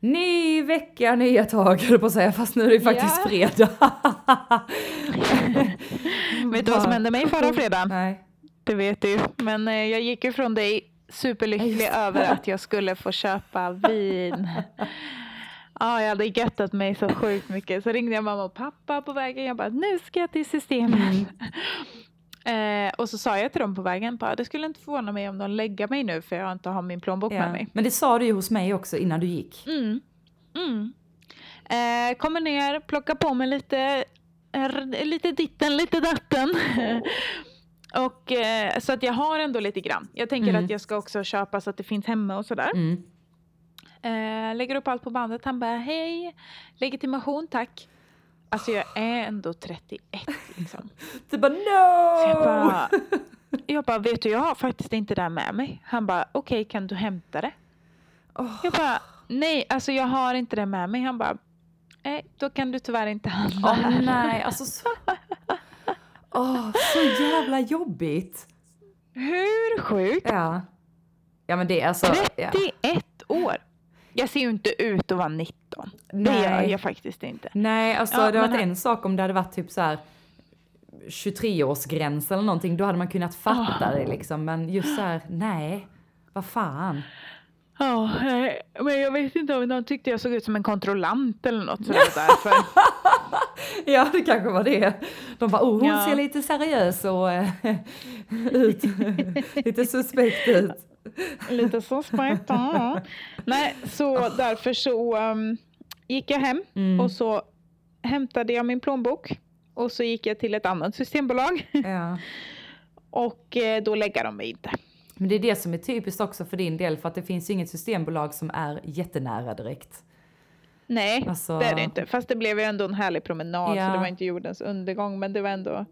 Ny vecka, nya tag höll på att säga, fast nu är det faktiskt Ja. fredag. Vet du vad som hände mig förra fredagen? Nej. Det vet du. Men eh, jag gick ju från dig superlycklig över att jag skulle få köpa vin. Ja, jag hade göttat mig så sjukt mycket. Så ringde jag mamma och pappa på vägen. Jag bara, nu ska jag till systemet. Eh, och så sa jag till dem på vägen, bara, det skulle inte förvåna mig om de lägger mig nu för jag inte har min plånbok med Ja. mig. Men det sa du ju hos mig också innan du gick. Mm. Mm. Eh, kommer ner, plockar på mig lite, r- lite ditten, lite datten. och, eh, så att jag har ändå lite grann. Jag tänker Mm. att jag ska också köpa så att det finns hemma och sådär. Mm. Eh, lägger upp allt på bandet. Han bara, hej, legitimation tack. Alltså jag är ändå 31 liksom. Du bara no! Jag bara, jag bara, vet du jag har faktiskt inte det här med mig. Han bara, okej kan du hämta det? Åh. Jag bara, nej alltså jag har inte det med mig. Han bara, nej då kan du tyvärr inte handla Åh här. nej, alltså så... Åh, så jävla jobbigt. Hur sjukt? Ja. Ja men det är alltså... Ja. 31 år. Jag ser ju inte ut att vara 19. Det Nej. gör jag faktiskt inte. Nej, alltså Ja, det hade varit en sak om det hade varit typ så här 23-årsgräns eller någonting, då hade man kunnat fatta Ah. det liksom. Men just så här, nej, vad fan. Ja, nej, men jag vet inte om de tyckte jag såg ut som en kontrollant eller något sådär därför. Ja, det kanske var det. De bara, oh, hon Ja. ser lite seriös och eh, ut, lite suspekt ut. Lite så ja. Nej, så därför så um, gick jag hem Mm. och så hämtade jag min plånbok. Och så gick jag till ett annat systembolag Ja. och eh, då lägger de mig inte. Men det är det som är typiskt också för din del, för att det finns ju inget systembolag som är jättenära direkt. Nej, Alltså- det är det inte. Fast det blev ju ändå en härlig promenad Ja. så det var inte jordens undergång. Men det var ändå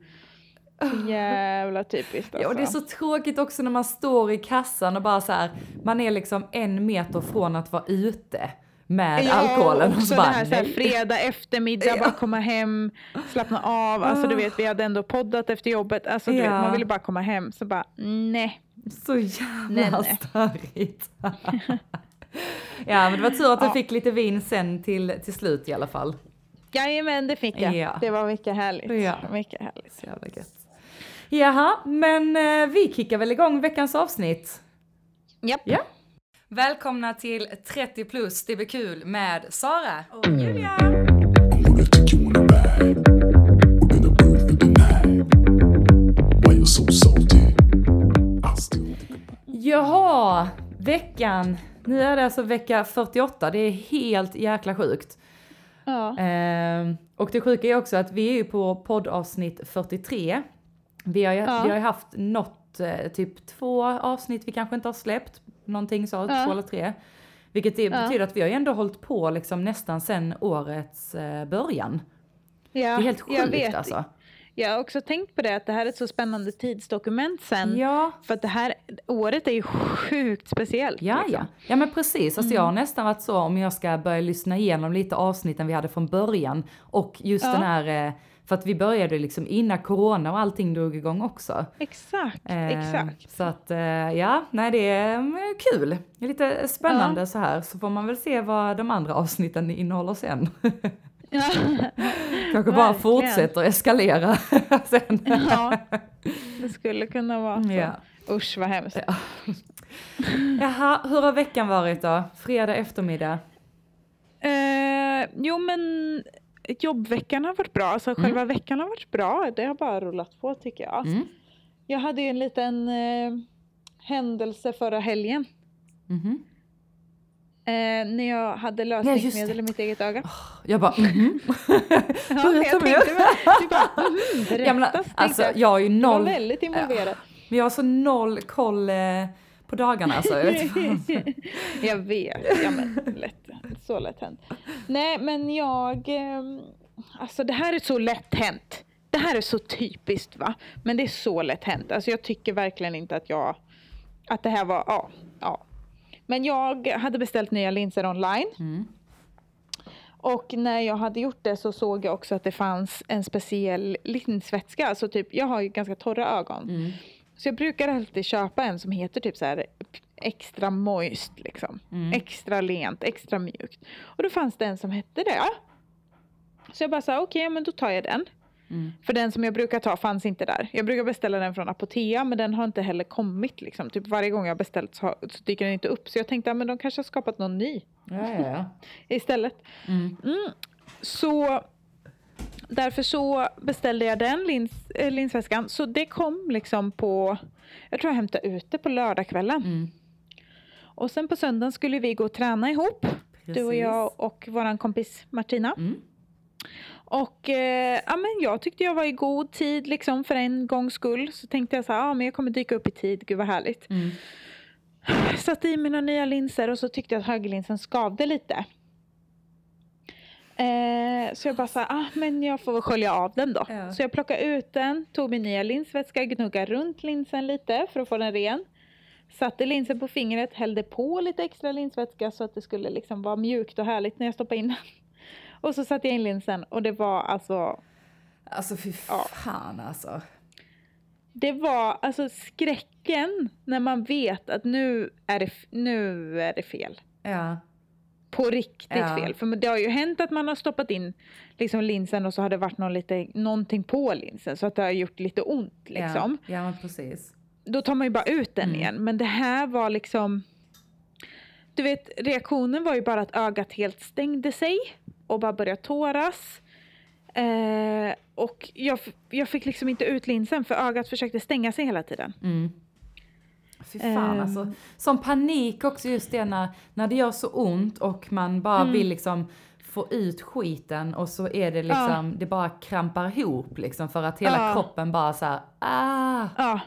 jävla typiskt alltså. Ja, och det är så tråkigt också när man står i kassan och bara så här, man är liksom en meter från att vara ute med alkoholen. Och så så det bara, här, så här fredag eftermiddag, Ja. bara komma hem, slappna av. Alltså du Ah. vet, vi hade ändå poddat efter jobbet. Alltså du vet, Ja. man ville bara komma hem. Så bara, nej. Så jävla nej. störigt. ja, men det var tur att du Ja. fick lite vin sen till, till slut i alla fall. Jajamän, det fick jag. Ja. Det var mycket härligt. Ja. Mycket härligt. Så jävla gött. Jaha, men eh, vi kickar väl igång veckans avsnitt. Japp. Ja. Välkomna till 30 plus, det blir kul med Sara. Och Julia. I'm gonna take you on a ride. We're gonna burn through the night. Why you're so salty? I still think about Jaha, veckan. Nu är det alltså vecka 48, det är helt jäkla sjugt. Ja. Ehm, och det sjuka är också att vi är ju på poddavsnitt 43. Vi har ju, Ja. vi har haft något, eh, typ två avsnitt vi kanske inte har släppt. Någonting så, Ja. två eller tre. Vilket det betyder att vi har ju ändå hållit på liksom nästan sen årets eh, början. Ja, Det är helt jag sjukt alltså. Jag har också tänkt på det, att det här är ett så spännande tidsdokument sen. Ja, För att det här året är ju sjukt speciellt. ja, liksom. ja. Ja men precis, alltså jag Mm. har nästan varit så om jag ska börja lyssna igenom lite avsnitten vi hade från början. Och just Ja. den här, eh, för att vi började liksom innan corona och allting drog igång också. Exakt, Eh, exakt. Så att eh, ja, nej det är mm, kul. Det är lite spännande så här. Så får man väl se vad de andra avsnitten innehåller sen. Ja. Kanske bara Verkligen. fortsätter eskalera sen. ja, det skulle kunna vara så. Ja. Usch vad hemskt. Jaha, hur har veckan varit då? Fredag eftermiddag? Eh, jo men jobbveckan har varit bra, alltså själva veckan har varit bra. Det har bara rullat på tycker jag. Mm. Jag hade ju en liten eh, händelse förra helgen. Mhm. Eh, när jag hade Ja, lösningsmedel det. i mitt eget öga. Jag bara mhm. Ja, jag tänkte bara, du bara mm, berätta. Ja, tänkte alltså jag. jag har ju Du var noll, väldigt involverad. men jag har så noll koll eh, på dagarna alltså. Jag vet inte. jag vet, ja men lätt, så lätt hänt. Nej men jag, ehm, alltså det här är så lätt hänt. Det här är så typiskt va, men det är så lätt hänt. Alltså jag tycker verkligen inte att jag, att det här var, ja, ja. Men jag hade beställt nya linser online. Mm. Och när jag hade gjort det så såg jag också att det fanns en speciell linsvätska. Alltså typ, jag har ju ganska torra ögon. Mm. Så jag brukar alltid köpa en som heter typ så här extra moist liksom. Mm. Extra lent, extra mjukt. Och då fanns det en som hette det. Så jag bara sa okej, ja, men då tar jag den. Mm. För den som jag brukar ta fanns inte där. Jag brukar beställa den från Apotea men den har inte heller kommit. Liksom. Typ varje gång jag har beställt så, har, så dyker den inte upp. Så jag tänkte att de kanske har skapat någon ny Ja, ja, ja. istället. Mm. Mm. Så därför så beställde jag den lins, äh, linsväskan. Så det kom liksom på, jag tror jag hämtade ut det på lördagskvällen. Mm. Och sen på söndagen skulle vi gå och träna ihop. Du och Precis. jag och våran kompis Martina. Mm. Och eh, ja, men jag tyckte jag var i god tid liksom för en gångs skull. Så tänkte jag så här, ja men jag kommer dyka upp i tid, gud vad härligt. Mm. Satte i mina nya linser och så tyckte jag att högerlinsen skavde lite. Eh, så jag bara sa, ah, men jag får väl skölja av den då. Ja. Så jag plockade ut den, tog min nya linsvätska, gnuggade runt linsen lite för att få den ren. Satte linsen på fingret, hällde på lite extra linsvätska så att det skulle liksom vara mjukt och härligt när jag stoppade in den. Och så satte jag in linsen och det var alltså, Alltså fy Ja. fan alltså. det var alltså skräcken när man vet att nu är det, nu är det fel. Ja. På riktigt Ja. fel. För det har ju hänt att man har stoppat in liksom linsen och så har det varit någon lite, någonting på linsen så att det har gjort lite ont. Liksom. Ja, ja precis. Då tar man ju bara ut den Mm. igen. Men det här var liksom... Du vet, reaktionen var ju bara att ögat helt stängde sig och bara började tåras. Eh, och jag, jag fick liksom inte ut linsen för ögat försökte stänga sig hela tiden. Mm. Fy fan Ehm. alltså. Som panik också just det när, när det gör så ont och man bara Mm. vill liksom få ut skiten och så är det liksom, det bara krampar ihop liksom för att hela Ja. kroppen bara så här, ah. Ja,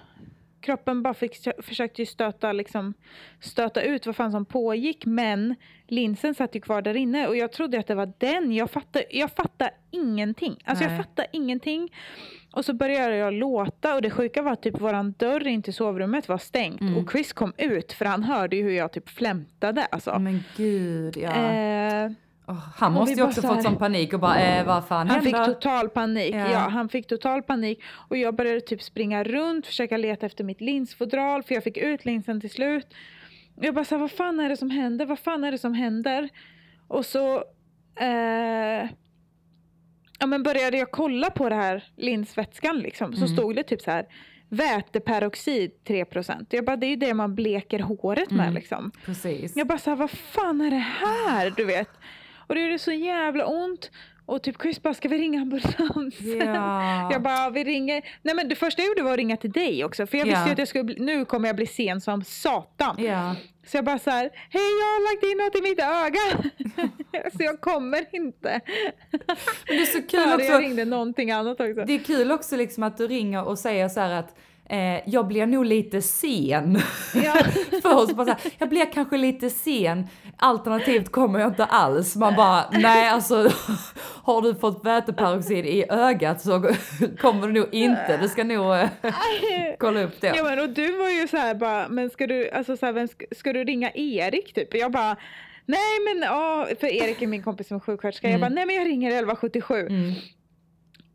kroppen bara fick, försökte ju stöta, liksom, stöta ut vad fan som pågick men linsen satt ju kvar där inne och jag trodde att det var den. Jag fattade, jag fattade ingenting. Alltså Nej. jag fattade ingenting. Och så började jag låta och det sjuka var att typ våran dörr in till sovrummet var stängt Mm. och Chris kom ut för han hörde ju hur jag typ flämtade. Alltså. Men gud ja. Eh, Åh, han måste ju också så fått här- sån panik och bara, eh, vad fan Han fick händer? total panik. Ja. Ja. han fick total panik. Och jag började typ springa runt, försöka leta efter mitt linsfodral för jag fick ut linsen till slut. Jag bara så här, vad fan är det som händer? Vad fan är det som händer? Och så eh, ja, men började jag kolla på det här linsvätskan liksom. Så Mm. stod det typ så här väteperoxid 3%. Jag bara, det är ju det man bleker håret med Mm. liksom. Precis. Jag bara såhär, vad fan är det här? Du vet. Och det gjorde så jävla ont. Och typ Chris bara, ska vi ringa ambulansen? Ja. Jag bara, "Ja, vi ringer. Nej men det första jag gjorde var att ringa till dig också. För jag visste ju att jag skulle bli, nu kommer jag bli sen som satan. Ja. Så jag bara så här, hej jag har lagt in något i mitt öga. så jag kommer inte. Men det är så kul Före också. jag ringde någonting annat också. Det är kul också liksom att du ringer och säger så här att eh, jag blir nog lite sen. Ja. För oss bara så här, jag blir kanske lite sen, alternativt kommer jag inte alls. Man bara, nej alltså har du fått väteperoxid i ögat så kommer du nog inte, du ska nog eh, kolla upp det. Ja men och du var ju så här bara, men ska du, alltså så här, vem ska, ska du ringa Erik typ? Jag bara, nej men ja, för Erik är min kompis som är sjuksköterska. Mm. Jag bara, nej men jag ringer 1177. Mm.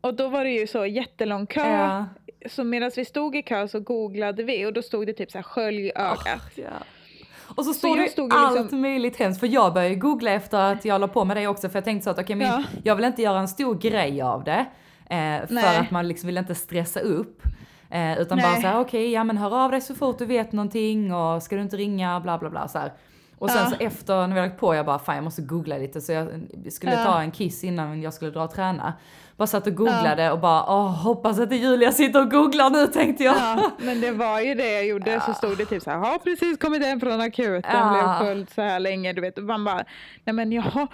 Och då var det ju så jättelång kö. Ja. Så medan vi stod i kö så googlade vi och då stod det typ så här skölj ögat. Ja. Och så står det stod ju allt liksom- möjligt hemskt, för jag började googla efter att jag la på med det också, för jag tänkte så att okej, men Ja. jag vill inte göra en stor grej av det, eh, för Nej. att man liksom vill inte stressa upp. Eh, utan Nej. bara så här, okej, ja men hör av dig så fort du vet någonting och ska du inte ringa, bla bla bla så här. Och sen Ja. så efter när vi lagt på, jag bara fan jag måste googla lite, så jag skulle Ja. ta en kiss innan jag skulle dra och träna. Bara satt och googlade och bara, åh hoppas att det Julia sitter och googlar nu tänkte jag. Ja, men det var ju det jag gjorde. Så stod det typ så här, har precis kommit hem från akuten, Ja. blev sköld så här länge. Du vet. Och man bara, nej men jaha.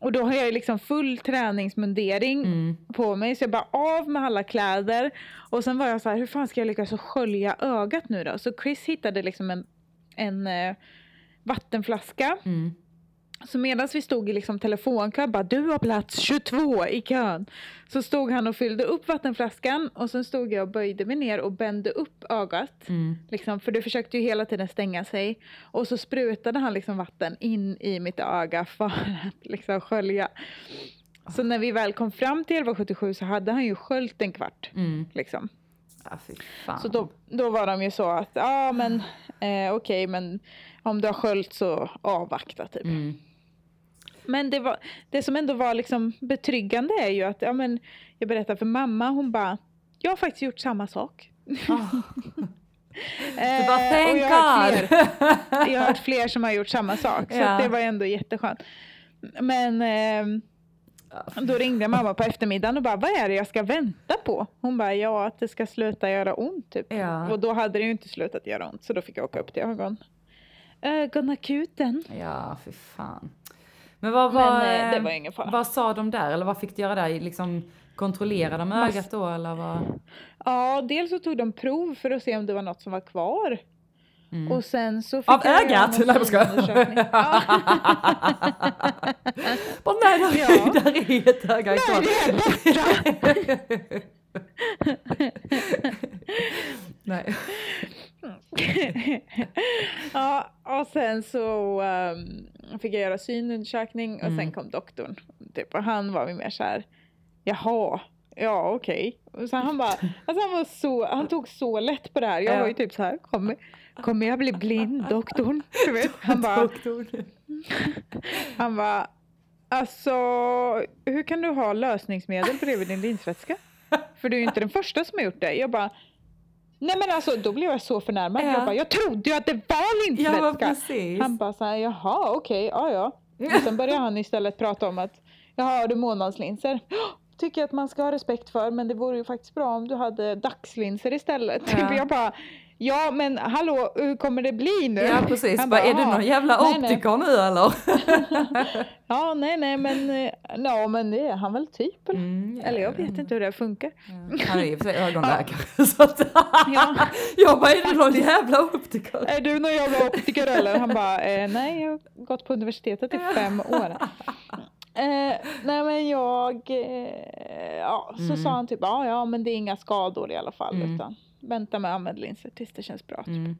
Och då har jag ju liksom full träningsmundering Mm. på mig. Så jag bara av med alla kläder. Och sen var jag så här, hur fan ska jag lyckas skölja ögat nu då? Så Chris hittade liksom en, en eh, vattenflaska. Mm. Så medan vi stod i liksom telefonkö, bara du har plats 22 i kön. Så stod han och fyllde upp vattenflaskan och sen stod jag och böjde mig ner och bände upp ögat. Mm. Liksom, för det försökte ju hela tiden stänga sig. Och så sprutade han liksom vatten in i mitt öga för att liksom skölja. Så när vi väl kom fram till 1177 så hade han ju sköljt en kvart. Mm. Liksom. Fan. Så då, då var de ju så att, ja men eh, okej men om du har sköljt så avvakta typ. Mm. Men det, var, det som ändå var liksom betryggande är ju att, ja men jag berättar för mamma, hon bara, jag har faktiskt gjort samma sak. Ah. Eh, Du bara, och thank jag har hört fler- jag har hört fler som har gjort samma sak, så Ja. det var ändå jätteskönt. Men ehm, då ringde mamma på eftermiddagen och bara, vad är det jag ska vänta på? Hon bara, ja att det ska sluta göra ont typ. Ja. Och då hade det ju inte slutat göra ont, så då fick jag åka upp till ögon. ögonakuten. Ja, fy fan. Men vad Men var, eh, det eh, var ingen fara. vad sa de där? Eller vad fick du göra där? Liksom kontrollera de ögat då eller vad? Ja, dels så tog de prov för att se om det var något som var kvar. Mm. Och sen så fick Av jag ögat? Nej jag skojar. Bara, nej, där, Ja. där är ett öga Nej, kvar. det är borta! Nej. ja, och sen så ehm, fick jag göra synundersökning och Mm. sen kom doktorn. Typ, och han var mer så här, jaha, ja okej. Och Så han bara, alltså han var så, han tog så lätt på det här. Jag Ja. var ju typ så här, kommer, kommer jag bli blind doktorn? Han bara. Han bara, alltså hur kan du ha lösningsmedel bredvid din linsvätska? För du är ju inte den första som har gjort det. Jag bara, nej men alltså då blev jag så förnärmad. Ja. Jag bara, jag trodde ju att det var Ja linsvätska. precis. han bara så här, jaha okej, ja ja. Och sen började han istället prata om att, jaha har du månadslinser? Tycker jag att man ska ha respekt för, men det vore ju faktiskt bra om du hade dagslinser istället. Ja. Jag bara, ja men hallå, hur kommer det bli nu? Ja precis, Han bara, är du "Ja, någon jävla nej, nej." optiker nu eller? Ja, nej, nej, men, eh, ja, men det är han väl typ. Eller, Mm, ja, eller jag vet inte hur det funkar. Han är och för sig ögonläkare så att Ja. jag bara, är du någon jävla optiker? Är du någon jävla optiker eller? Han bara, eh, nej, jag har gått på universitetet i fem år. Eh, nej, men jag, eh, ja, så Mm. sa han typ, ja, ja, men det är inga skador i alla fall, Mm. utan vänta med att använda linser tills det känns bra. typ. Mm.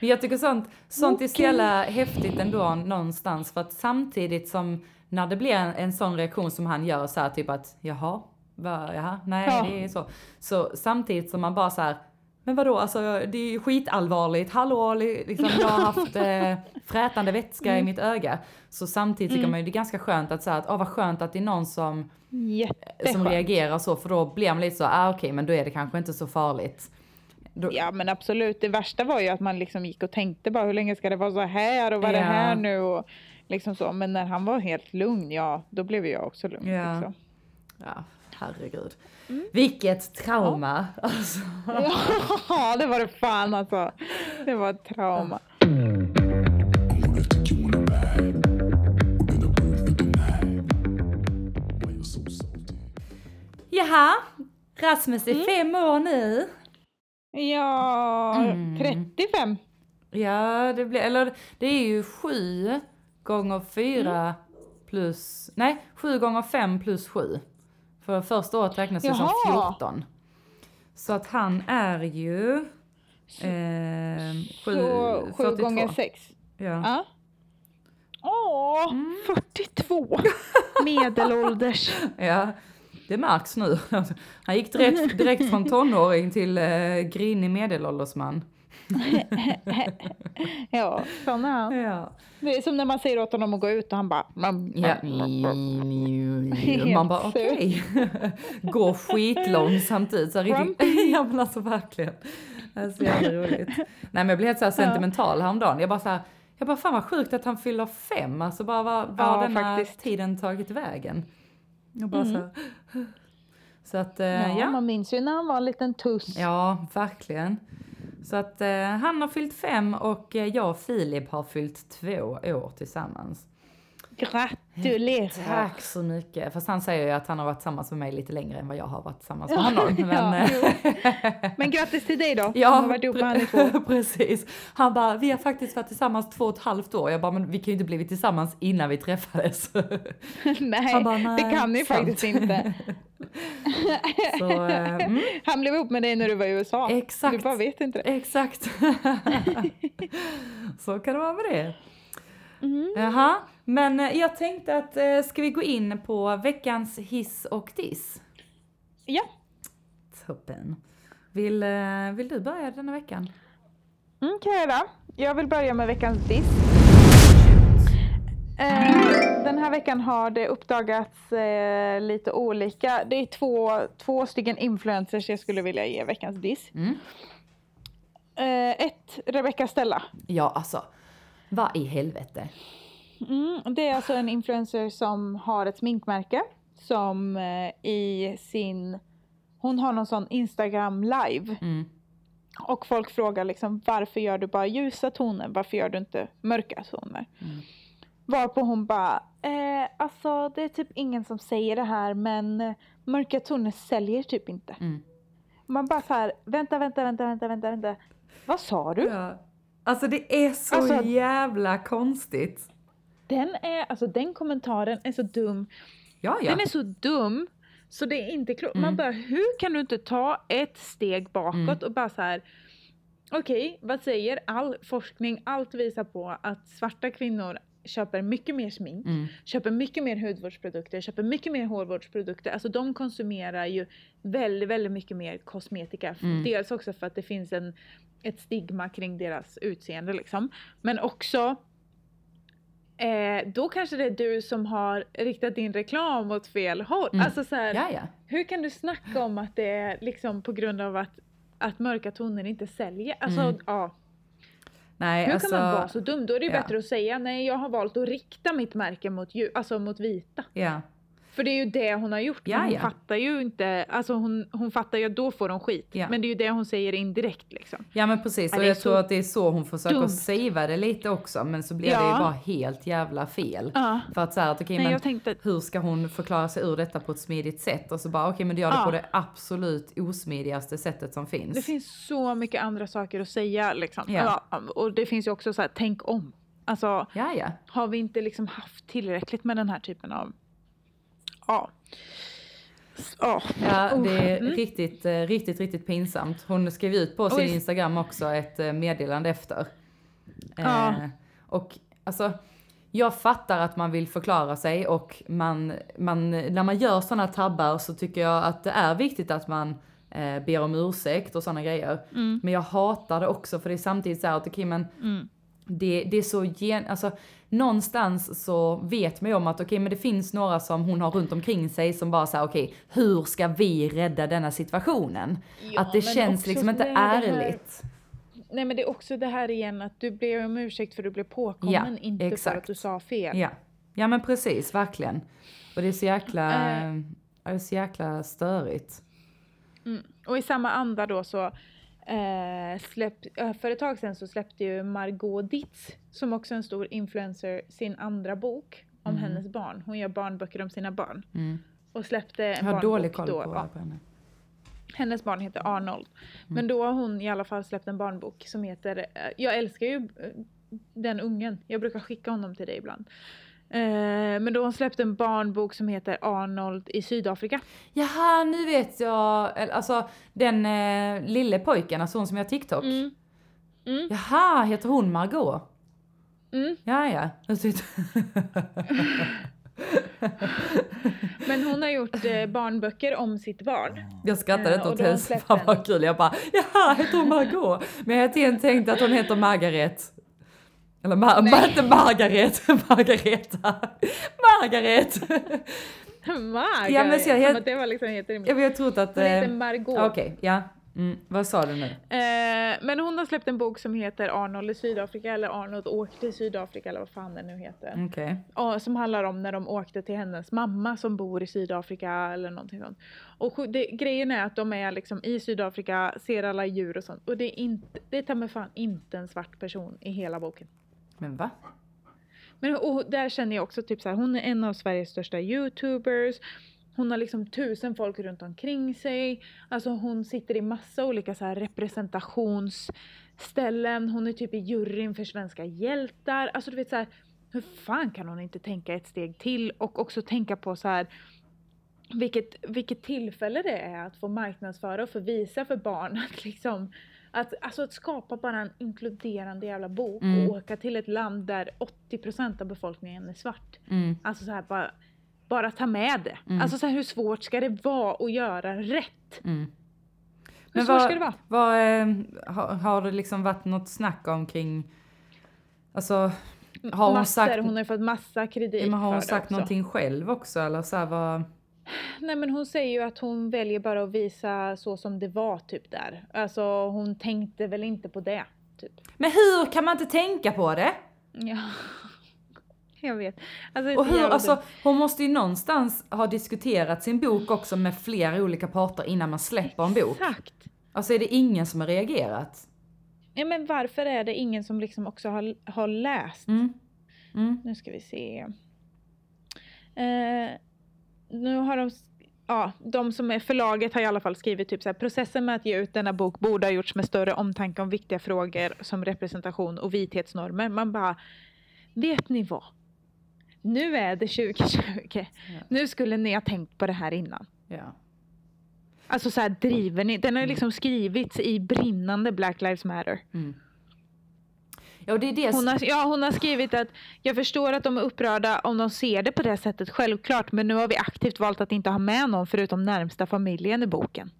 Men jag tycker sånt, sånt är så jävla häftigt ändå någonstans för att samtidigt som när det blir en, en sån reaktion som han gör så här typ att jaha, va, jaha, nej Ja. det är så. Så samtidigt som man bara så här, men vadå alltså det är ju skitallvarligt, hallå li- liksom jag har haft eh, frätande vätska i mitt öga. Så samtidigt tycker Mm. man ju det är ganska skönt att säga att åh vad skönt att det är någon som som Jätteskönt. reagerar så för då blir man lite så, ah okej men då är det kanske inte så farligt. Då, Ja men absolut, det värsta var ju att man liksom gick och tänkte bara hur länge ska det vara så här och vad är det Ja. här nu och liksom så. Men när han var helt lugn, ja då blev jag också lugn. Ja. Liksom. Ja, herregud. Mm. Vilket trauma! Alltså. Ja, det var det fan alltså. Det var ett trauma. Jaha, Rasmus Mm. är fem år nu. Ja, Mm. 35. Ja, det blir, eller det är ju sju gånger fyra Mm. plus, nej, sju gånger fem plus sju. För första året räknas ju som Jaha. 14. Så att han är ju eh, sju, Så 7 42. gånger 6. Ja. Ja. Åh, Mm. 42. Medelålders. Ja, det märks nu. Han gick direkt, direkt från tonåring till eh, grinig medelålders man. Ja, sån är han. Ja. Det är som när man säger åt honom att gå ut och han bara... ja. Man bara okej. Går skitlångsamt ut. Så riktigt, Grumpy. ja men alltså verkligen. Det är så jävla roligt. Nej men jag blev helt så här sentimental häromdagen. Jag bara så här, jag bara fan vad sjukt att han fyller fem. Alltså bara vad har Ja, denna faktiskt. tiden tagit vägen? Och bara så här, Så att eh, Ja, ja. man minns ju när han var en liten tuss. Ja, verkligen. Så att eh, han har fyllt fem och eh, jag och Filip har fyllt två år tillsammans. Gratulerar. Tack så mycket. Fast han säger ju att han har varit tillsammans med mig lite längre än vad jag har varit tillsammans med honom. Men, ja, eh. Men grattis till dig då, ja, som har varit ihop med han i två. precis. Han bara, vi har faktiskt varit tillsammans två och ett halvt år. Jag bara, men vi kan ju inte blivit tillsammans innan vi träffades. Nej, bara, nej, det kan ni sant. faktiskt inte. så, eh, mm, Han blev ihop med dig när du var i USA. Exakt. Du bara vet inte det. exakt. så kan det vara med det. Mm. Jaha, men eh, jag tänkte att eh, ska vi gå in på veckans hiss och diss? Ja. Toppen. Vill, eh, vill du börja denna veckan? Mm, kan jag göra. Jag vill börja med veckans diss. Eh, den här veckan har det uppdagats eh, lite olika. Det är två, två stycken influencers jag skulle vilja ge veckans diss. Mm. Eh, ett, Rebecca Stella. Ja, alltså. Vad i helvete? Mm, det är alltså en influencer som har ett sminkmärke som eh, i sin... Hon har någon sån Instagram live. Mm. Och folk frågar liksom varför gör du bara ljusa toner? Varför gör du inte mörka toner? Mm. Varpå hon bara, eh, alltså det är typ ingen som säger det här men eh, mörka toner säljer typ inte. Mm. Man bara så här, vänta, vänta, vänta, vänta, vänta, vänta. Vad sa du? Ja. Alltså det är så Alltså- jävla konstigt. Den är, alltså den kommentaren är så dum. Ja, ja. Den är så dum så det är inte klokt. Mm. Man bara, hur kan du inte ta ett steg bakåt Mm. och bara så här. Okej, vad säger all forskning? Allt visar på att svarta kvinnor köper mycket mer smink, Mm. köper mycket mer hudvårdsprodukter, köper mycket mer hårvårdsprodukter. Alltså de konsumerar ju väldigt, väldigt mycket mer kosmetika. Mm. Dels också för att det finns en, ett stigma kring deras utseende liksom. Men också Eh, då kanske det är du som har riktat din reklam åt fel håll. Mm. Alltså så här, Ja, ja. hur kan du snacka om att det är liksom på grund av att, att mörka toner inte säljer? Alltså, Mm. ja. Nej, Hur alltså. kan man vara så dum? Då är det ju ja. bättre att säga nej, jag har valt att rikta mitt märke mot, alltså mot vita. Ja. För det är ju det hon har gjort. Ja, hon ja. fattar ju inte, alltså hon, hon fattar ju att då får de skit. Ja. Men det är ju det hon säger indirekt liksom. ja, men precis. Och jag tror att det är så hon försöker säga det lite också. Men så blir det ju bara helt jävla fel. För att säga att okej, Nej, men tänkte, hur ska hon förklara sig ur detta på ett smidigt sätt? Och så bara okej, men du gör det på det absolut osmidigaste sättet som finns. det finns så mycket andra saker att säga liksom. Och det finns ju också så här, tänk om. Alltså, har vi inte liksom haft tillräckligt med den här typen av... Ja. S- Ja. Oh, det är mm. riktigt, eh, riktigt, riktigt pinsamt. Hon skrev ut på sin Oj. Instagram också ett eh, meddelande efter. Ja. Eh, och alltså, jag fattar att man vill förklara sig och man, man, när man gör sådana tabbar så tycker jag att det är viktigt att man eh, ber om ursäkt och sådana grejer. Mm. Men jag hatar det också för det är samtidigt så här att okej men Mm. Det, det är så gen, alltså någonstans så vet man ju om att okej men det finns några som hon har runt omkring sig som bara säger okej hur ska vi rädda denna situationen? Ja, att det känns liksom inte det här- ärligt. Nej men det är också det här igen att du ber om ursäkt för att du blev påkommen, Ja, inte för exakt. att du sa fel. Ja. ja men precis, verkligen. Och det är så jäkla, Eh. det är så jäkla störigt. Mm. Och i samma anda då så eh, släpp, eh, för ett tag sedan så släppte ju Margot Ditz, som också är en stor influencer, sin andra bok om Mm. hennes barn. Hon gör barnböcker om sina barn. Mm. Och släppte en Jag har dålig koll då. på, ja, på henne. hennes barn heter Arnold. Mm. Men då har hon i alla fall släppt en barnbok som heter, eh, jag älskar ju eh, den ungen, jag brukar skicka honom till dig ibland. Eh, men då har hon släppt en barnbok som heter Arnold i Sydafrika. Jaha, nu vet jag, alltså den eh, lille pojken, alltså hon som gör TikTok. Mm. Mm. Jaha, heter hon Margot? Mm. Ja, ja. Men hon har gjort eh, barnböcker om sitt barn. Jag skrattade Eh, inte och åt släppt fan vad kul. Jag bara, jaha, heter hon Margot? Men jag har hela tiden tänkt att hon heter Margaret. Eller Mar- Nej. inte Margaret, Margareta. Margaret! Margaret! Ja, men så jag som helt- att det var liksom helt rimligt. Jag har trott att... Hon heter eh, Margot. Okej, ja. Mm, vad sa du nu? Eh, men hon har släppt en bok som heter Arnold i Sydafrika eller Arnold åkte till Sydafrika eller vad fan det nu heter. Ja, som handlar om när de åkte till hennes mamma som bor i Sydafrika eller någonting sånt. Och det, grejen är att de är liksom i Sydafrika, ser alla djur och sånt. Och det är inte, det är ta mig fan inte en svart person i hela boken. Men va? Men och där känner jag också typ så här, hon är en av Sveriges största youtubers. Hon har liksom tusen folk runt omkring sig. Alltså hon sitter i massa olika så här representationsställen. Hon är typ i juryn för svenska hjältar. Alltså du vet så här, hur fan kan hon inte tänka ett steg till och också tänka på så här vilket, vilket tillfälle det är att få marknadsföra och få visa för barn att liksom att, alltså att skapa bara en inkluderande jävla bok Mm. och åka till ett land där 80% av befolkningen är svart. Mm. Alltså så här bara, bara ta med det. Mm. Alltså så här, hur svårt ska det vara att göra rätt? Mm. Men vad, svårt ska det vara? Vad, eh, har, har det liksom varit något snack omkring, alltså har hon Massor, sagt, hon har ju fått massa kredit men har hon sagt också. någonting själv också eller så här, vad, Nej men hon säger ju att hon väljer bara att visa så som det var typ där. Alltså hon tänkte väl inte på det. Typ. men hur kan man inte tänka på det? Ja. Jag vet. Alltså, Och hur, alltså hon måste ju någonstans ha diskuterat sin bok också med flera olika parter innan man släpper en bok. Exakt. Alltså är det ingen som har reagerat? Ja, men varför är det ingen som liksom också har, har läst? Mm. Mm. Nu ska vi se. Eh, nu har de, ja, de som är förlaget har i alla fall skrivit typ så här, processen med att ge ut denna bok borde ha gjorts med större omtanke om viktiga frågor som representation och vithetsnormer. Man bara, vet ni vad? Nu är det 2020. Nu skulle ni ha tänkt på det här innan. Ja. Alltså så här driver ni? Den har ju liksom skrivits i brinnande Black Lives Matter. Mm. Ja, och det är det Hon har, ja, hon har skrivit att jag förstår att de är upprörda om de ser det på det sättet, självklart. Men nu har vi aktivt valt att inte ha med någon förutom närmsta familjen i boken.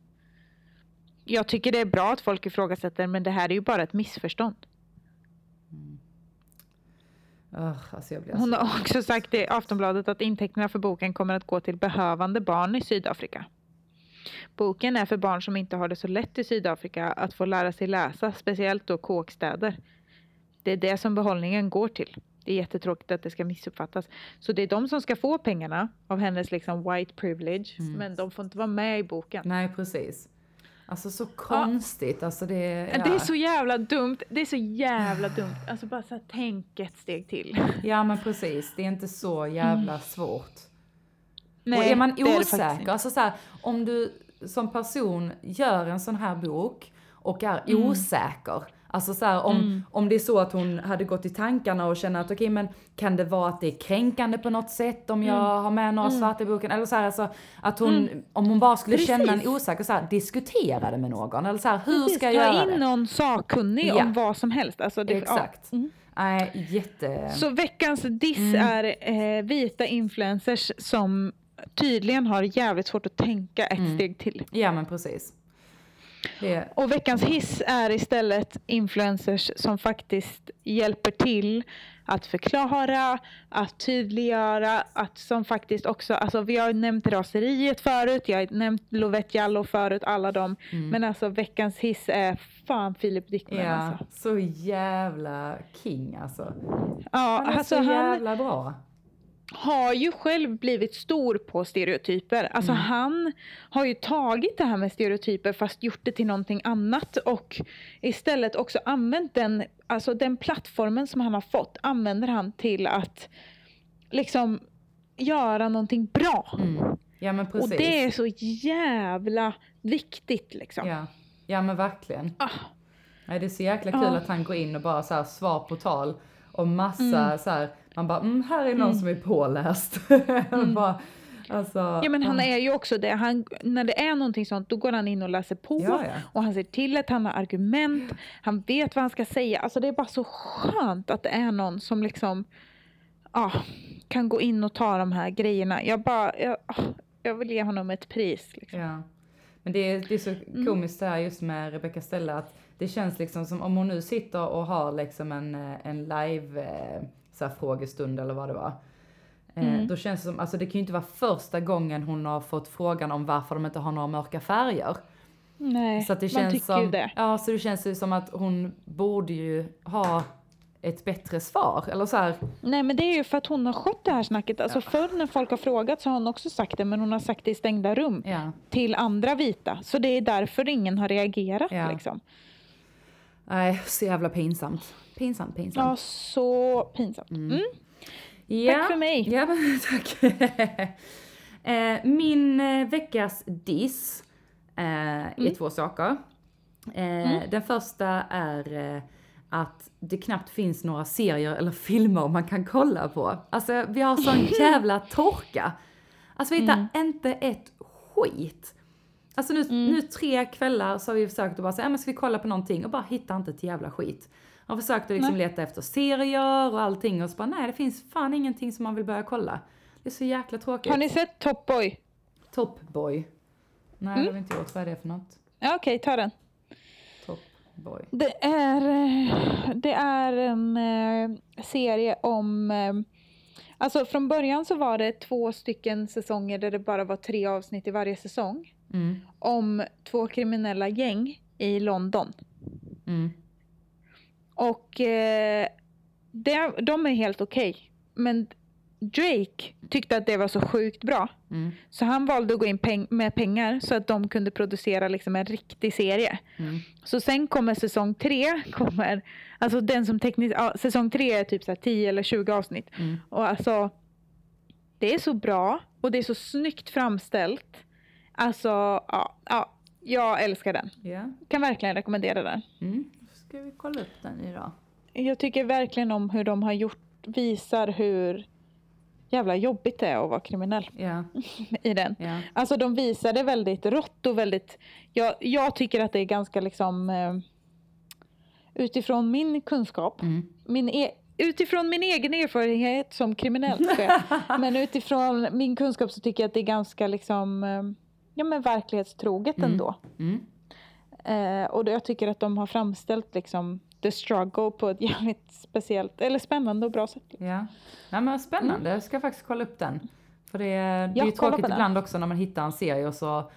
Jag tycker det är bra att folk ifrågasätter, men det här är ju bara ett missförstånd. Ugh, alltså jag blir Hon alltså... har också sagt i Aftonbladet att intäkterna för boken kommer att gå till behövande barn i Sydafrika. Boken är för barn som inte har det så lätt i Sydafrika att få lära sig läsa, speciellt då kåkstäder. Det är det som behållningen går till. Det är jättetråkigt att det ska missuppfattas. Så det är de som ska få pengarna av hennes liksom white privilege, men de får inte vara med i boken. Nej, precis. Alltså så konstigt, alltså det... Ja. Det är så jävla dumt. Det är så jävla dumt. Alltså bara så här, tänk ett steg till. Ja, men precis. Det är inte så jävla svårt. Nej, och är man är osäker, alltså så här, om du som person gör en sån här bok och är Mm. osäker, alltså så här, om, om det är så att hon hade gått i tankarna och känner att okej men kan det vara att det är kränkande på något sätt om jag Mm. har med några svarta i boken, eller så här, alltså att hon, om hon bara skulle känna en Precis. osäker, så här, diskutera det med någon, eller så här, hur Precis, ska jag göra in det? någon sakkunnig Ja. om vad som helst. Alltså det, Exakt. Ja. Mm. Nej, jätte... Så veckans diss Mm. är eh, vita influencers som tydligen har jävligt svårt att tänka ett Mm. steg till. Ja men precis. Det, Och veckans hiss är istället influencers som faktiskt hjälper till att förklara, att tydliggöra, att som faktiskt också, alltså vi har nämnt raseriet förut, jag har nämnt Lovette Jallow förut, alla dem. Men alltså veckans hiss är fan Filip Dickman ja, alltså. så jävla king alltså. Ja, Han är alltså så han jävla bra. Har ju själv blivit stor på stereotyper. Alltså Mm. han har ju tagit det här med stereotyper fast gjort det till någonting annat och istället också använt den, alltså den plattformen som han har fått använder han till att liksom göra någonting bra. Mm. Ja men precis. Och det är så jävla viktigt liksom. ja. ja men verkligen. Ah. Nej, det är så jäkla kul Ja. att han går in och bara så här svar på tal och massa så här, man bara mm, här är någon som är påläst. bara, alltså, Ja men han är ju också det. Han, när det är någonting sånt då går han in och läser på. Ja, ja. Och han ser till att han har argument. Han vet vad han ska säga. Alltså det är bara så skönt att det är någon som liksom ja, kan gå in och ta de här grejerna. Jag bara, jag, ah, jag vill ge honom ett pris. Liksom. Ja. Men det är, det är så Mm. komiskt det här just med Rebecca Stella att det känns liksom som om hon nu sitter och har liksom en, eh, en live eh, så här, frågestund eller vad det var. Eh, Mm. Då känns det som, alltså det kan ju inte vara första gången hon har fått frågan om varför de inte har några mörka färger. Nej, Så att det man känns tycker som, ju det. Ja, så det känns ju som att hon borde ju ha ett bättre svar. Eller så här, Nej men det är ju för att hon har skött det här snacket. Alltså förr när folk har frågat så har hon också sagt det men hon har sagt det i stängda rum. ja. Till andra vita. Så det är därför ingen har reagerat Ja. liksom. Nej, så jävla pinsamt. Pinsamt, pinsamt. Ja, så pinsamt. Mm. Ja. Tack för mig. Ja, tack. eh, min eh, veckas diss eh, är Mm. två saker. Eh, Den första är att det knappt finns några serier eller filmer man kan kolla på. Alltså vi har sån jävla torka. Alltså vi hittar Mm. inte ett skit. Alltså nu, nu tre kvällar så har vi försökt att bara säga, men ska vi kolla på någonting och bara hittar inte ett jävla skit. Har försökt att liksom leta efter serier och allting och så bara nej det finns fan ingenting som man vill börja kolla. Det är så jäkla tråkigt. Har ni sett Top Boy? Top Boy? Nej det har vi inte gjort, vad är det för något? Ja, Okej, ta den. Top boy. Det är, det är en eh, serie om... eh, Alltså från början så var det två stycken säsonger där det bara var tre avsnitt i varje säsong. Mm. Om två kriminella gäng i London. Mm. Och eh, det, de är helt okej. Men Drake tyckte att det var så sjukt bra. Mm. Så han valde att gå in peng- med pengar så att de kunde producera liksom en riktig serie. Mm. Så sen kommer säsong tre, kommer, alltså den som tekniskt, ja, säsong tre är typ så här 10 eller 20 avsnitt. Mm. Och alltså, det är så bra och det är så snyggt framställt. Alltså, ja, ja jag älskar den. Ja. Kan verkligen rekommendera den. Mm. Ska vi kolla upp den idag? Jag tycker verkligen om hur de har gjort, visar hur jävla jobbigt det är att vara kriminell Ja. i den. Ja. Alltså de visar det väldigt rått och väldigt, jag, jag tycker att det är ganska liksom eh, utifrån min kunskap, Mm. min e- utifrån min egen erfarenhet som kriminell, men utifrån min kunskap så tycker jag att det är ganska liksom, eh, ja men verklighetstroget Mm. ändå. Mm. Eh, och då jag tycker att de har framställt liksom the struggle på ett jävligt speciellt, eller spännande och bra sätt. Ja. Nej, men spännande, jag ska faktiskt kolla upp den. För det, det är Mm. Ja, ju tråkigt ibland också när man hittar en serie och så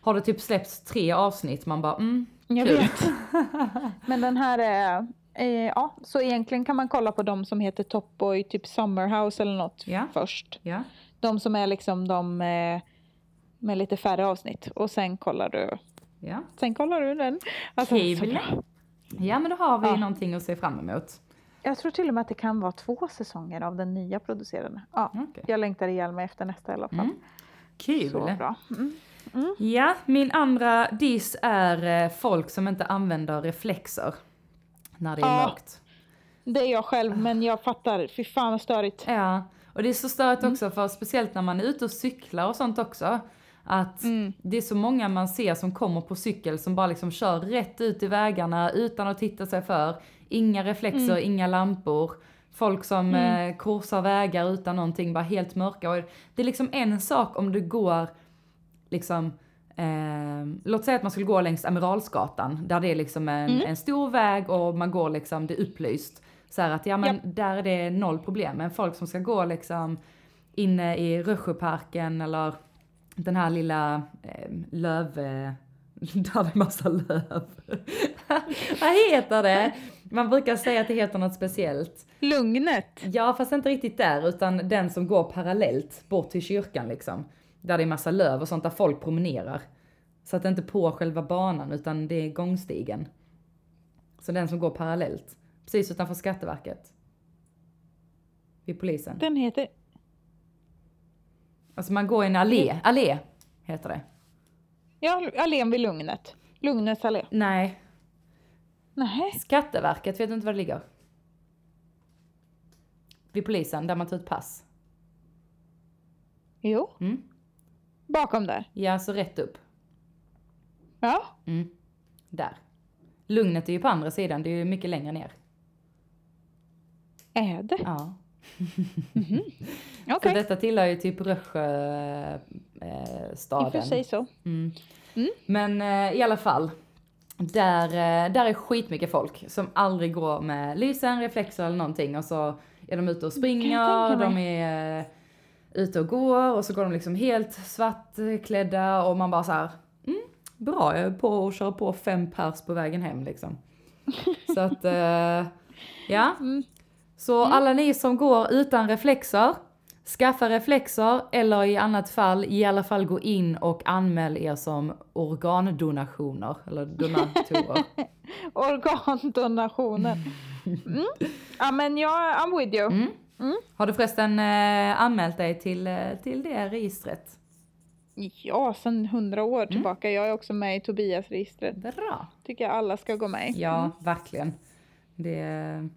har det typ släppts tre avsnitt, man bara mm, Jag Kul. vet. Men den här är, eh, ja, så egentligen kan man kolla på de som heter Top Boy, typ Summerhouse eller något Ja. först. ja. De som är liksom de eh, med lite färre avsnitt. Och sen kollar du, Ja. sen kollar du den. Alltså, så Kul. ja, men då har vi Ja. någonting att se fram emot. Jag tror till och med att det kan vara två säsonger av den nya producerade. Ja, Okej. Jag längtar ihjäl mig efter nästa i alla fall. Mm. Kul. Så bra. Mm. Ja, min andra diss är eh, folk som inte använder reflexer när det är Ja. mörkt. Det är jag själv, men jag fattar. Fy fan vad störigt. Ja, och det är så störigt Mm. också för speciellt när man är ute och cyklar och sånt också. Att Mm. det är så många man ser som kommer på cykel som bara liksom kör rätt ut i vägarna utan att titta sig för. Inga reflexer, Mm. inga lampor. Folk som eh, korsar vägar utan någonting, bara helt mörka. Och det är liksom en sak om du går liksom Eh, låt säga att man skulle gå längs Amiralsgatan, där det är liksom en, Mm. en stor väg och man går liksom, det är upplyst. Så här att ja men Japp. där är det noll problem. Men folk som ska gå liksom inne i Rösjöparken eller den här lilla eh, löv... Eh, där det är massa löv. Vad heter det? Man brukar säga att det heter något speciellt. Lugnet. Ja, fast inte riktigt där, utan den som går parallellt bort till kyrkan liksom. Där det är massa löv och sånt där folk promenerar. Så att det inte är på själva banan, utan det är gångstigen. Så den som går parallellt. Precis utanför Skatteverket. Vid polisen. Den heter... Alltså man går i en allé, allé heter det. Ja, allén vid Lugnet. Lugnets allé. Nej, Nej. Skatteverket, vet du inte var det ligger? Vid polisen, där man tar ut pass. Jo. Mm. Bakom där. Ja, så rätt upp. Ja. Mm. Där. Lugnet är ju på andra sidan, det är ju mycket längre ner. Är det? Ja. Okej. Så detta tillhör ju typ Rösjö eh, I och för sig så. Mm. Mm. Men eh, i alla fall. Där, eh, där är skitmycket folk som aldrig går med lysen, reflexer eller någonting och så är de ute och springer, de är eh, ute och går och så går de liksom helt svartklädda och man bara så här, mm, bra, jag är på och kör på fem pers på vägen hem liksom. Så att, eh, ja. Mm. Så alla ni som går utan reflexer, skaffa reflexer eller i annat fall i alla fall gå in och anmäl er som organdonationer eller donatorer. Organdonationen. Mm. Ja men jag, I'm with you. Mm. Mm. Har du förresten eh, anmält dig till, eh, till det registret? Ja, sedan hundra Mm. år tillbaka. Jag är också med i Tobias-registret. Bra. Tycker jag alla ska gå med i. Ja, verkligen. Det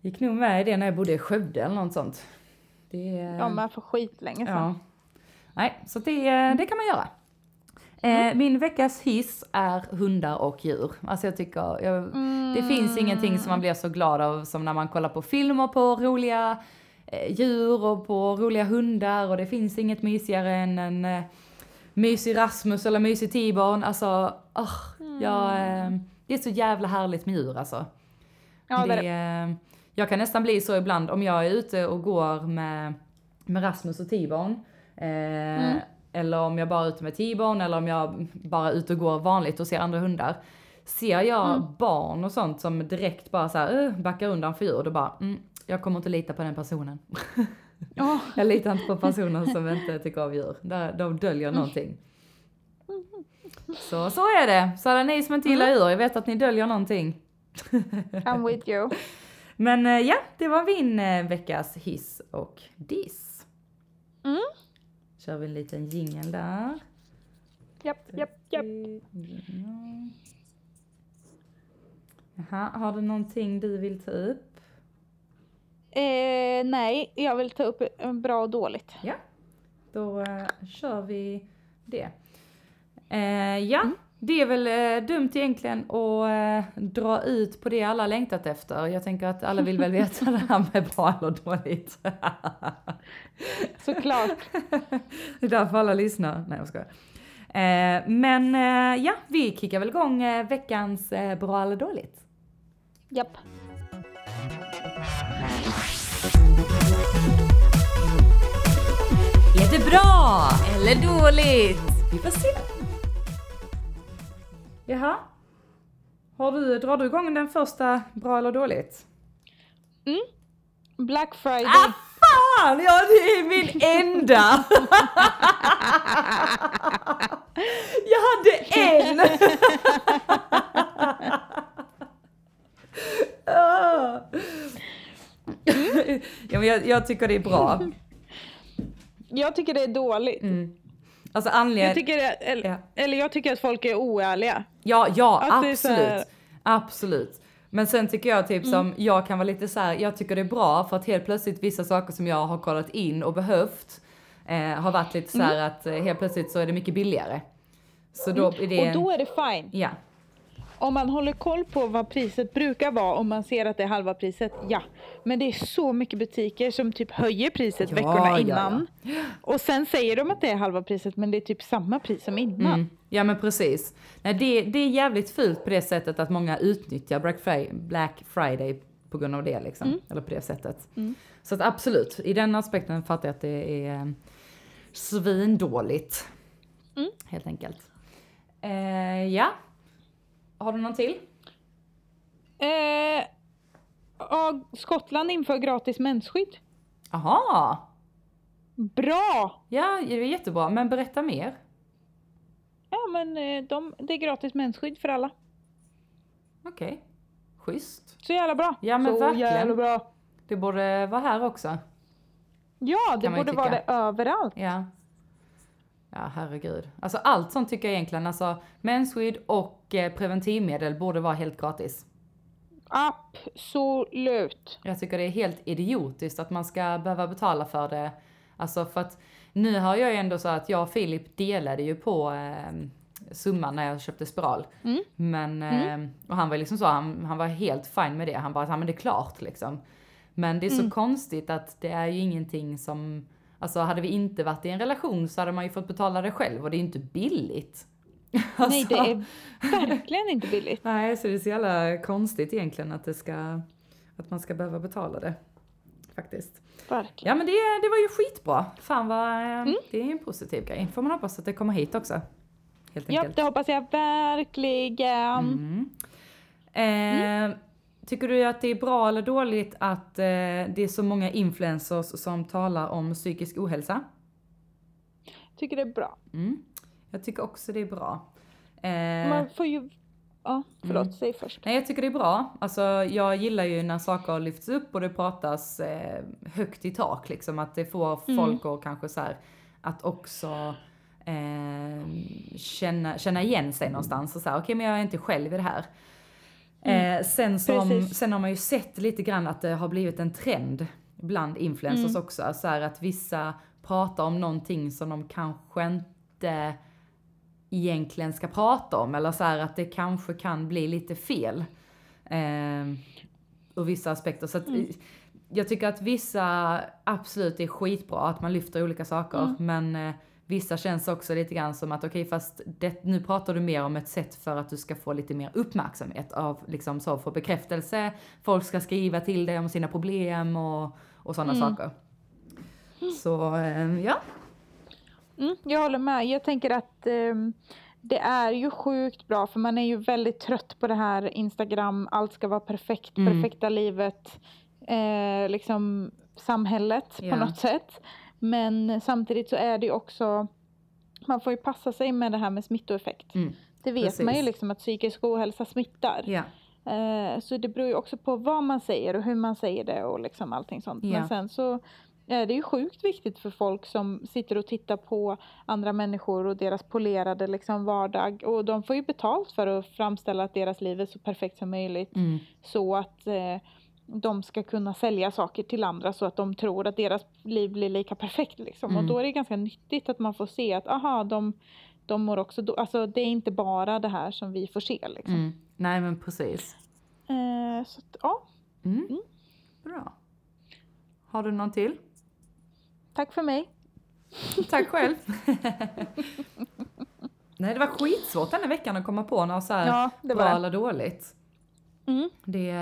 gick nog med i det när jag bodde i Skövde eller något sånt. Det, Ja, men för skitlänge sedan. Ja. Nej, så det, eh, det kan man göra. Eh, min veckas hiss är hundar och djur. Alltså jag tycker, jag, det finns ingenting som man blir så glad av som när man kollar på filmer på roliga eh, djur och på roliga hundar och det finns inget mysigare än en mysig Rasmus eller mysig T-bone, alltså, åh, jag, eh, det är så jävla härligt med djur alltså. Ja, det det, jag kan nästan bli så ibland om jag är ute och går med, med Rasmus och T-bone. Eh, Eller om jag bara är ute med T-bone eller om jag bara är ute och går vanligt och ser andra hundar. Ser jag barn och sånt som direkt bara så här, uh, backar undan för djur, då bara, mm, jag kommer inte lita på den personen. Ja. Jag litar inte på personer som inte tycker av djur. Där, de döljer någonting. Så, så är det. Så alla ni som inte gillar djur, jag vet att ni döljer någonting. I'm with you. Men eh, ja, det var min eh, veckas hiss och diss. Mm. Kör vi en liten jingel där. Japp, japp, japp. Mm. Jaha, har du någonting du vill ta upp? Eh, nej, jag vill ta upp eh, bra och dåligt. Ja, då eh, kör vi det. Eh, ja, det är väl eh, dumt egentligen att eh, dra ut på det alla längtat efter. Jag tänker att alla vill väl veta det här med bra eller dåligt. Såklart. Det är därför alla lyssnar. Nej jag skojar. Eh, men ja, vi kickar väl igång veckans bra eller dåligt. Japp. Är det bra eller dåligt? Vi får se. Jaha. Har du, drar du igång den första bra eller dåligt? Black Friday. Ah fan! Ja det är min enda! Jag hade en! Ah. ja, men jag, jag tycker det är bra. Jag tycker det är dåligt. Alltså Jag anledningen... tycker det, eller, Ja. eller jag tycker att folk är oärliga. Ja, ja Att absolut. här- Absolut. Men sen tycker jag typ som, jag kan vara lite så här, jag tycker det är bra för att helt plötsligt vissa saker som jag har kollat in och behövt eh, har varit lite så här att eh, helt plötsligt så är det mycket billigare. Så då är det... Och då är det fine. Ja. Om man håller koll på vad priset brukar vara om man ser att det är halva priset, ja. Men det är så mycket butiker som typ höjer priset Ja, veckorna ja, innan. Och sen säger de att det är halva priset men det är typ samma pris som innan. Mm. Ja men precis. Nej, det, det är jävligt fult på det sättet att många utnyttjar Black Friday, Black Friday på grund av det liksom. Mm. Eller på det sättet. Så att absolut, i den aspekten fattar jag att det är eh, svindåligt. Mm. Helt enkelt. Eh, ja. Har du någon till? Eh, ja, Skottland inför gratis mensskydd. Aha. Bra! Ja, det är jättebra. Men berätta mer. Ja men eh, de, det är gratis mensskydd för alla. Okej. Schysst. Så jävla bra. Ja, men så verkligen. jävla bra. Det borde vara här också. Ja, det borde vara det överallt. Ja. Ja, herregud. Alltså allt sånt tycker jag egentligen, alltså mensskydd och eh, preventivmedel borde vara helt gratis. Absolut. Jag tycker det är helt idiotiskt att man ska behöva betala för det. Alltså för att nu har jag ju ändå så att jag och Filip delade ju på eh, summan när jag köpte spiral. Men, eh, och han var liksom så, han, han var helt fine med det. Han bara, ja men det är klart liksom. Men det är så konstigt att det är ju ingenting som, alltså hade vi inte varit i en relation så hade man ju fått betala det själv och det är ju inte billigt. Nej, det Alltså. är verkligen inte billigt. Nej, så det är så jävla konstigt egentligen att det ska, att man ska behöva betala det. Faktiskt. Verkligen. Ja men det, det var ju skitbra. Fan vad, eh, det är en positiv grej. Får man hoppas att det kommer hit också. Helt Ja, enkelt. det hoppas jag verkligen. Eh, Tycker du att det är bra eller dåligt att eh, det är så många influencers som talar om psykisk ohälsa? Tycker det är bra. Mm. Jag tycker också det är bra. Eh, Man får ju... Ja, förlåt, Mm. säg först. Nej, jag tycker det är bra. Alltså, jag gillar ju när saker lyfts upp och det pratas eh, högt i tak, liksom. Att det får folk att kanske så här, att också eh, känna, känna igen sig någonstans och så här, okej men jag är inte själv i det här. Eh, sen, som, sen har man ju sett lite grann att det har blivit en trend bland influencers också. Så här att vissa pratar om någonting som de kanske inte egentligen ska prata om. Eller så här att det kanske kan bli lite fel. Eh, ur vissa aspekter. Så att, jag tycker att vissa absolut är skitbra att man lyfter olika saker. Men eh, vissa känns också lite grann som att okej fast det, nu pratar du mer om ett sätt för att du ska få lite mer uppmärksamhet av liksom så få bekräftelse. Folk ska skriva till dig om sina problem och, och sådana saker. Så eh, ja. Mm, jag håller med. Jag tänker att ehm, det är ju sjukt bra för man är ju väldigt trött på det här Instagram, allt ska vara perfekt, Mm. perfekta livet, eh, liksom samhället Ja. på något sätt. Men samtidigt så är det ju också, man får ju passa sig med det här med smittoeffekt. Mm, Det vet man ju precis. liksom att psykisk ohälsa smittar. ja. Eh, så det beror ju också på vad man säger och hur man säger det och liksom allting sånt. Ja. Men sen så är det ju sjukt viktigt för folk som sitter och tittar på andra människor och deras polerade liksom vardag. Och de får ju betalt för att framställa att deras liv är så perfekt som möjligt. Mm, Så att eh, de ska kunna sälja saker till andra så att de tror att deras liv blir lika perfekt. Liksom. Mm. Och då är det ganska nyttigt att man får se att aha, de, de mår också då. Alltså det är inte bara det här som vi får se. Liksom. mm. Nej men precis. Eh, så att, ja, Mm. Bra. Har du någon till? tack för mig. Tack själv. Nej, det var skitsvårt denna veckan att komma på något så här Ja, det var bra eller dåligt. Mm. Det,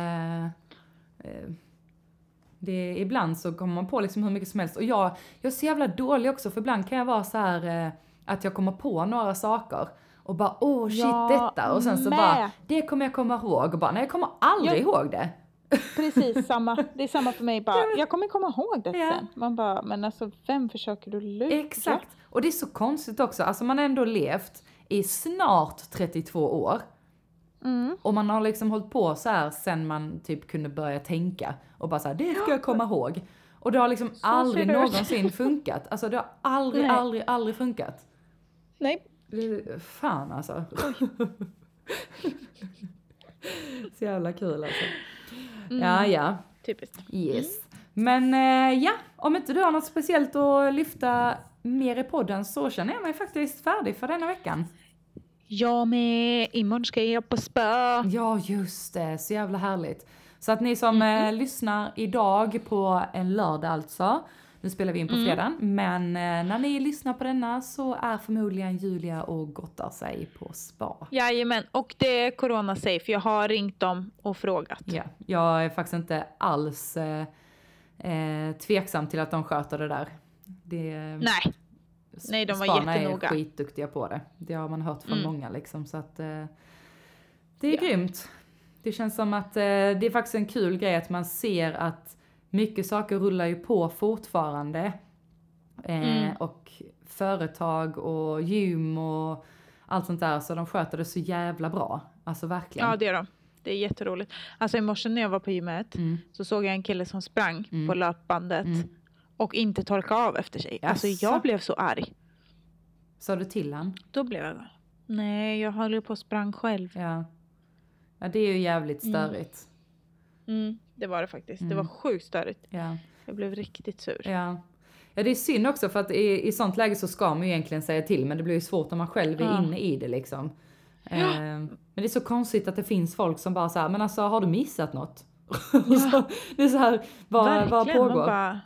det, ibland så kommer man på liksom hur mycket som helst. Och jag, jag är så jävla dålig också, för ibland kan jag vara så här eh, att jag kommer på några saker och bara åh shit Jag detta och sen så med. bara det kommer jag komma ihåg och bara nej jag kommer aldrig Ja. ihåg det. Precis samma. Det är samma för mig. Bara, jag kommer komma ihåg det Ja. sen. Man bara, men alltså vem försöker du lura? Exakt. Och det är så konstigt också, alltså man har ändå levt i snart 32 år. Mm. Och man har liksom hållit på så här sen man typ kunde börja tänka och bara så här, det ska jag komma ihåg. Och det har liksom aldrig det ut. någonsin funkat. Alltså det har aldrig, Nej. aldrig, aldrig funkat. Nej. Fan alltså. så jävla kul alltså. Ja, ja. Typiskt. Yes. Men eh, ja, om inte du har något speciellt att lyfta mer i podden så känner jag mig faktiskt färdig för denna veckan. Jag med. Imorgon ska jag på spa. Ja, just det. Så jävla härligt. Så att ni som eh, lyssnar idag på en lördag alltså, nu spelar vi in på fredagen, men eh, när ni lyssnar på denna så är förmodligen Julia och gottar sig på spa. Jajamän. Och det är corona safe. Jag har ringt dem och frågat. Ja, jag är faktiskt inte alls eh, eh, tveksam till att de sköter det där. Det, Nej. Nej, de var Sparna jättenoga. är skitduktiga på det. Det har man hört från Mm. många liksom, så att eh, det är Ja. grymt. Det känns som att eh, det är faktiskt en kul grej att man ser att mycket saker rullar ju på fortfarande. Eh, Mm. Och företag och gym och allt sånt där, så de sköter det så jävla bra. Alltså verkligen. Ja, det är de. Det är jätteroligt. Alltså i morse när jag var på gymmet Mm. så såg jag en kille som sprang Mm. på löpbandet Mm. Och inte torkade av efter sig. Alltså jag blev så arg. Sa du till han? Då blev jag Nej, jag höll ju på och sprang själv. Ja. Ja, det är ju jävligt Mm. störigt. Mm, det var det faktiskt. Det Mm. var sjukt störigt. Ja. Jag blev riktigt sur. Ja. Ja det är synd också för att i, i sånt läge så ska man ju egentligen säga till men det blir ju svårt när man själv är Ja. inne i det liksom. Eh, men det är så konstigt att det finns folk som bara säger men alltså har du missat något? Så, det är så här, vad, vad Verkligen, man pågår? Bara...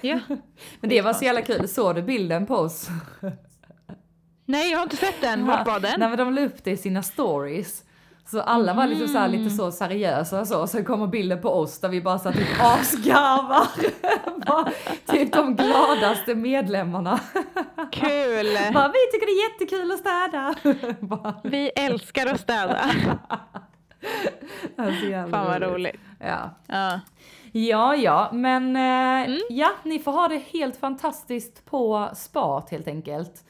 Ja. men det var så jävla kul, såg du bilden på oss? Nej, jag har inte sett den. Vart var den? Nej men de la upp det i sina stories. Så alla var liksom så lite så seriösa och så, sen kommer bilden på oss där vi bara satt typ asgarvar. Typ de gladaste medlemmarna. Kul! Bara, vi tycker det är jättekul att städa. Bara, Vi älskar att städa. alltså, Fan vad roligt. Ja. Ja. Ja, ja, men eh, Mm. ja, ni får ha det helt fantastiskt på spat helt enkelt.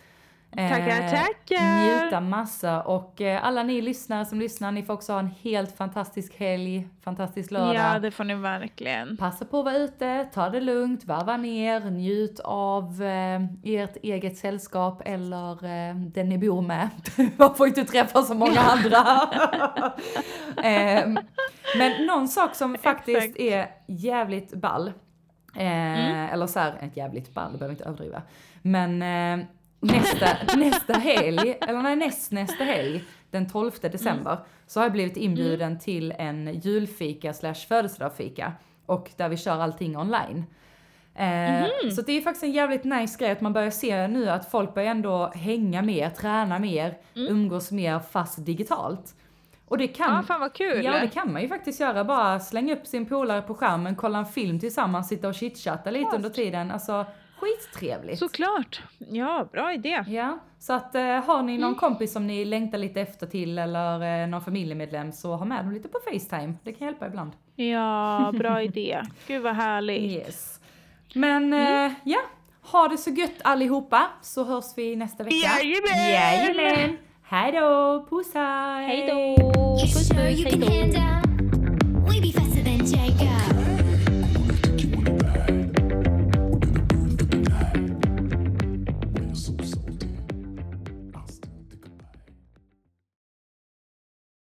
Eh, Tackar, tackar. Njuta massa och eh, alla ni lyssnare som lyssnar, ni får också ha en helt fantastisk helg, fantastisk lördag. ja, det får ni verkligen. Passa på att vara ute, ta det lugnt, varva ner, njut av eh, ert eget sällskap eller eh, den ni bor med. Man får inte träffa så många andra. men någon sak som faktiskt är jävligt ball, eh, eller så här, inte jävligt ball, det behöver inte överdriva, men eh, nästa, nästa helg, eller nej, näst nästa helg, den 12 december, så har jag blivit inbjuden till en julfika slash födelsedagsfika. Och där vi kör allting online. Eh, Så det är faktiskt en jävligt nice grej att man börjar se nu att folk börjar ändå hänga mer, träna mer, umgås mer fast digitalt. Och det kan, Ja, fan vad kul. Ja, det kan man ju faktiskt göra. Bara slänga upp sin polare på skärmen, kolla en film tillsammans, sitta och chitchatta lite under tiden. Alltså, skittrevligt. Såklart. Ja, bra idé. Ja, så att eh, har ni Mm. någon kompis som ni längtar lite efter till eller eh, någon familjemedlem så ha med dem lite på Facetime. Det kan hjälpa ibland. Ja, bra idé. Gud vad härligt. Yes. Men Mm. eh, ja, ha det så gött allihopa så hörs vi nästa vecka. Jajamän! Jajamän! Hej då, puss hej! Då! Puss puss, hej då!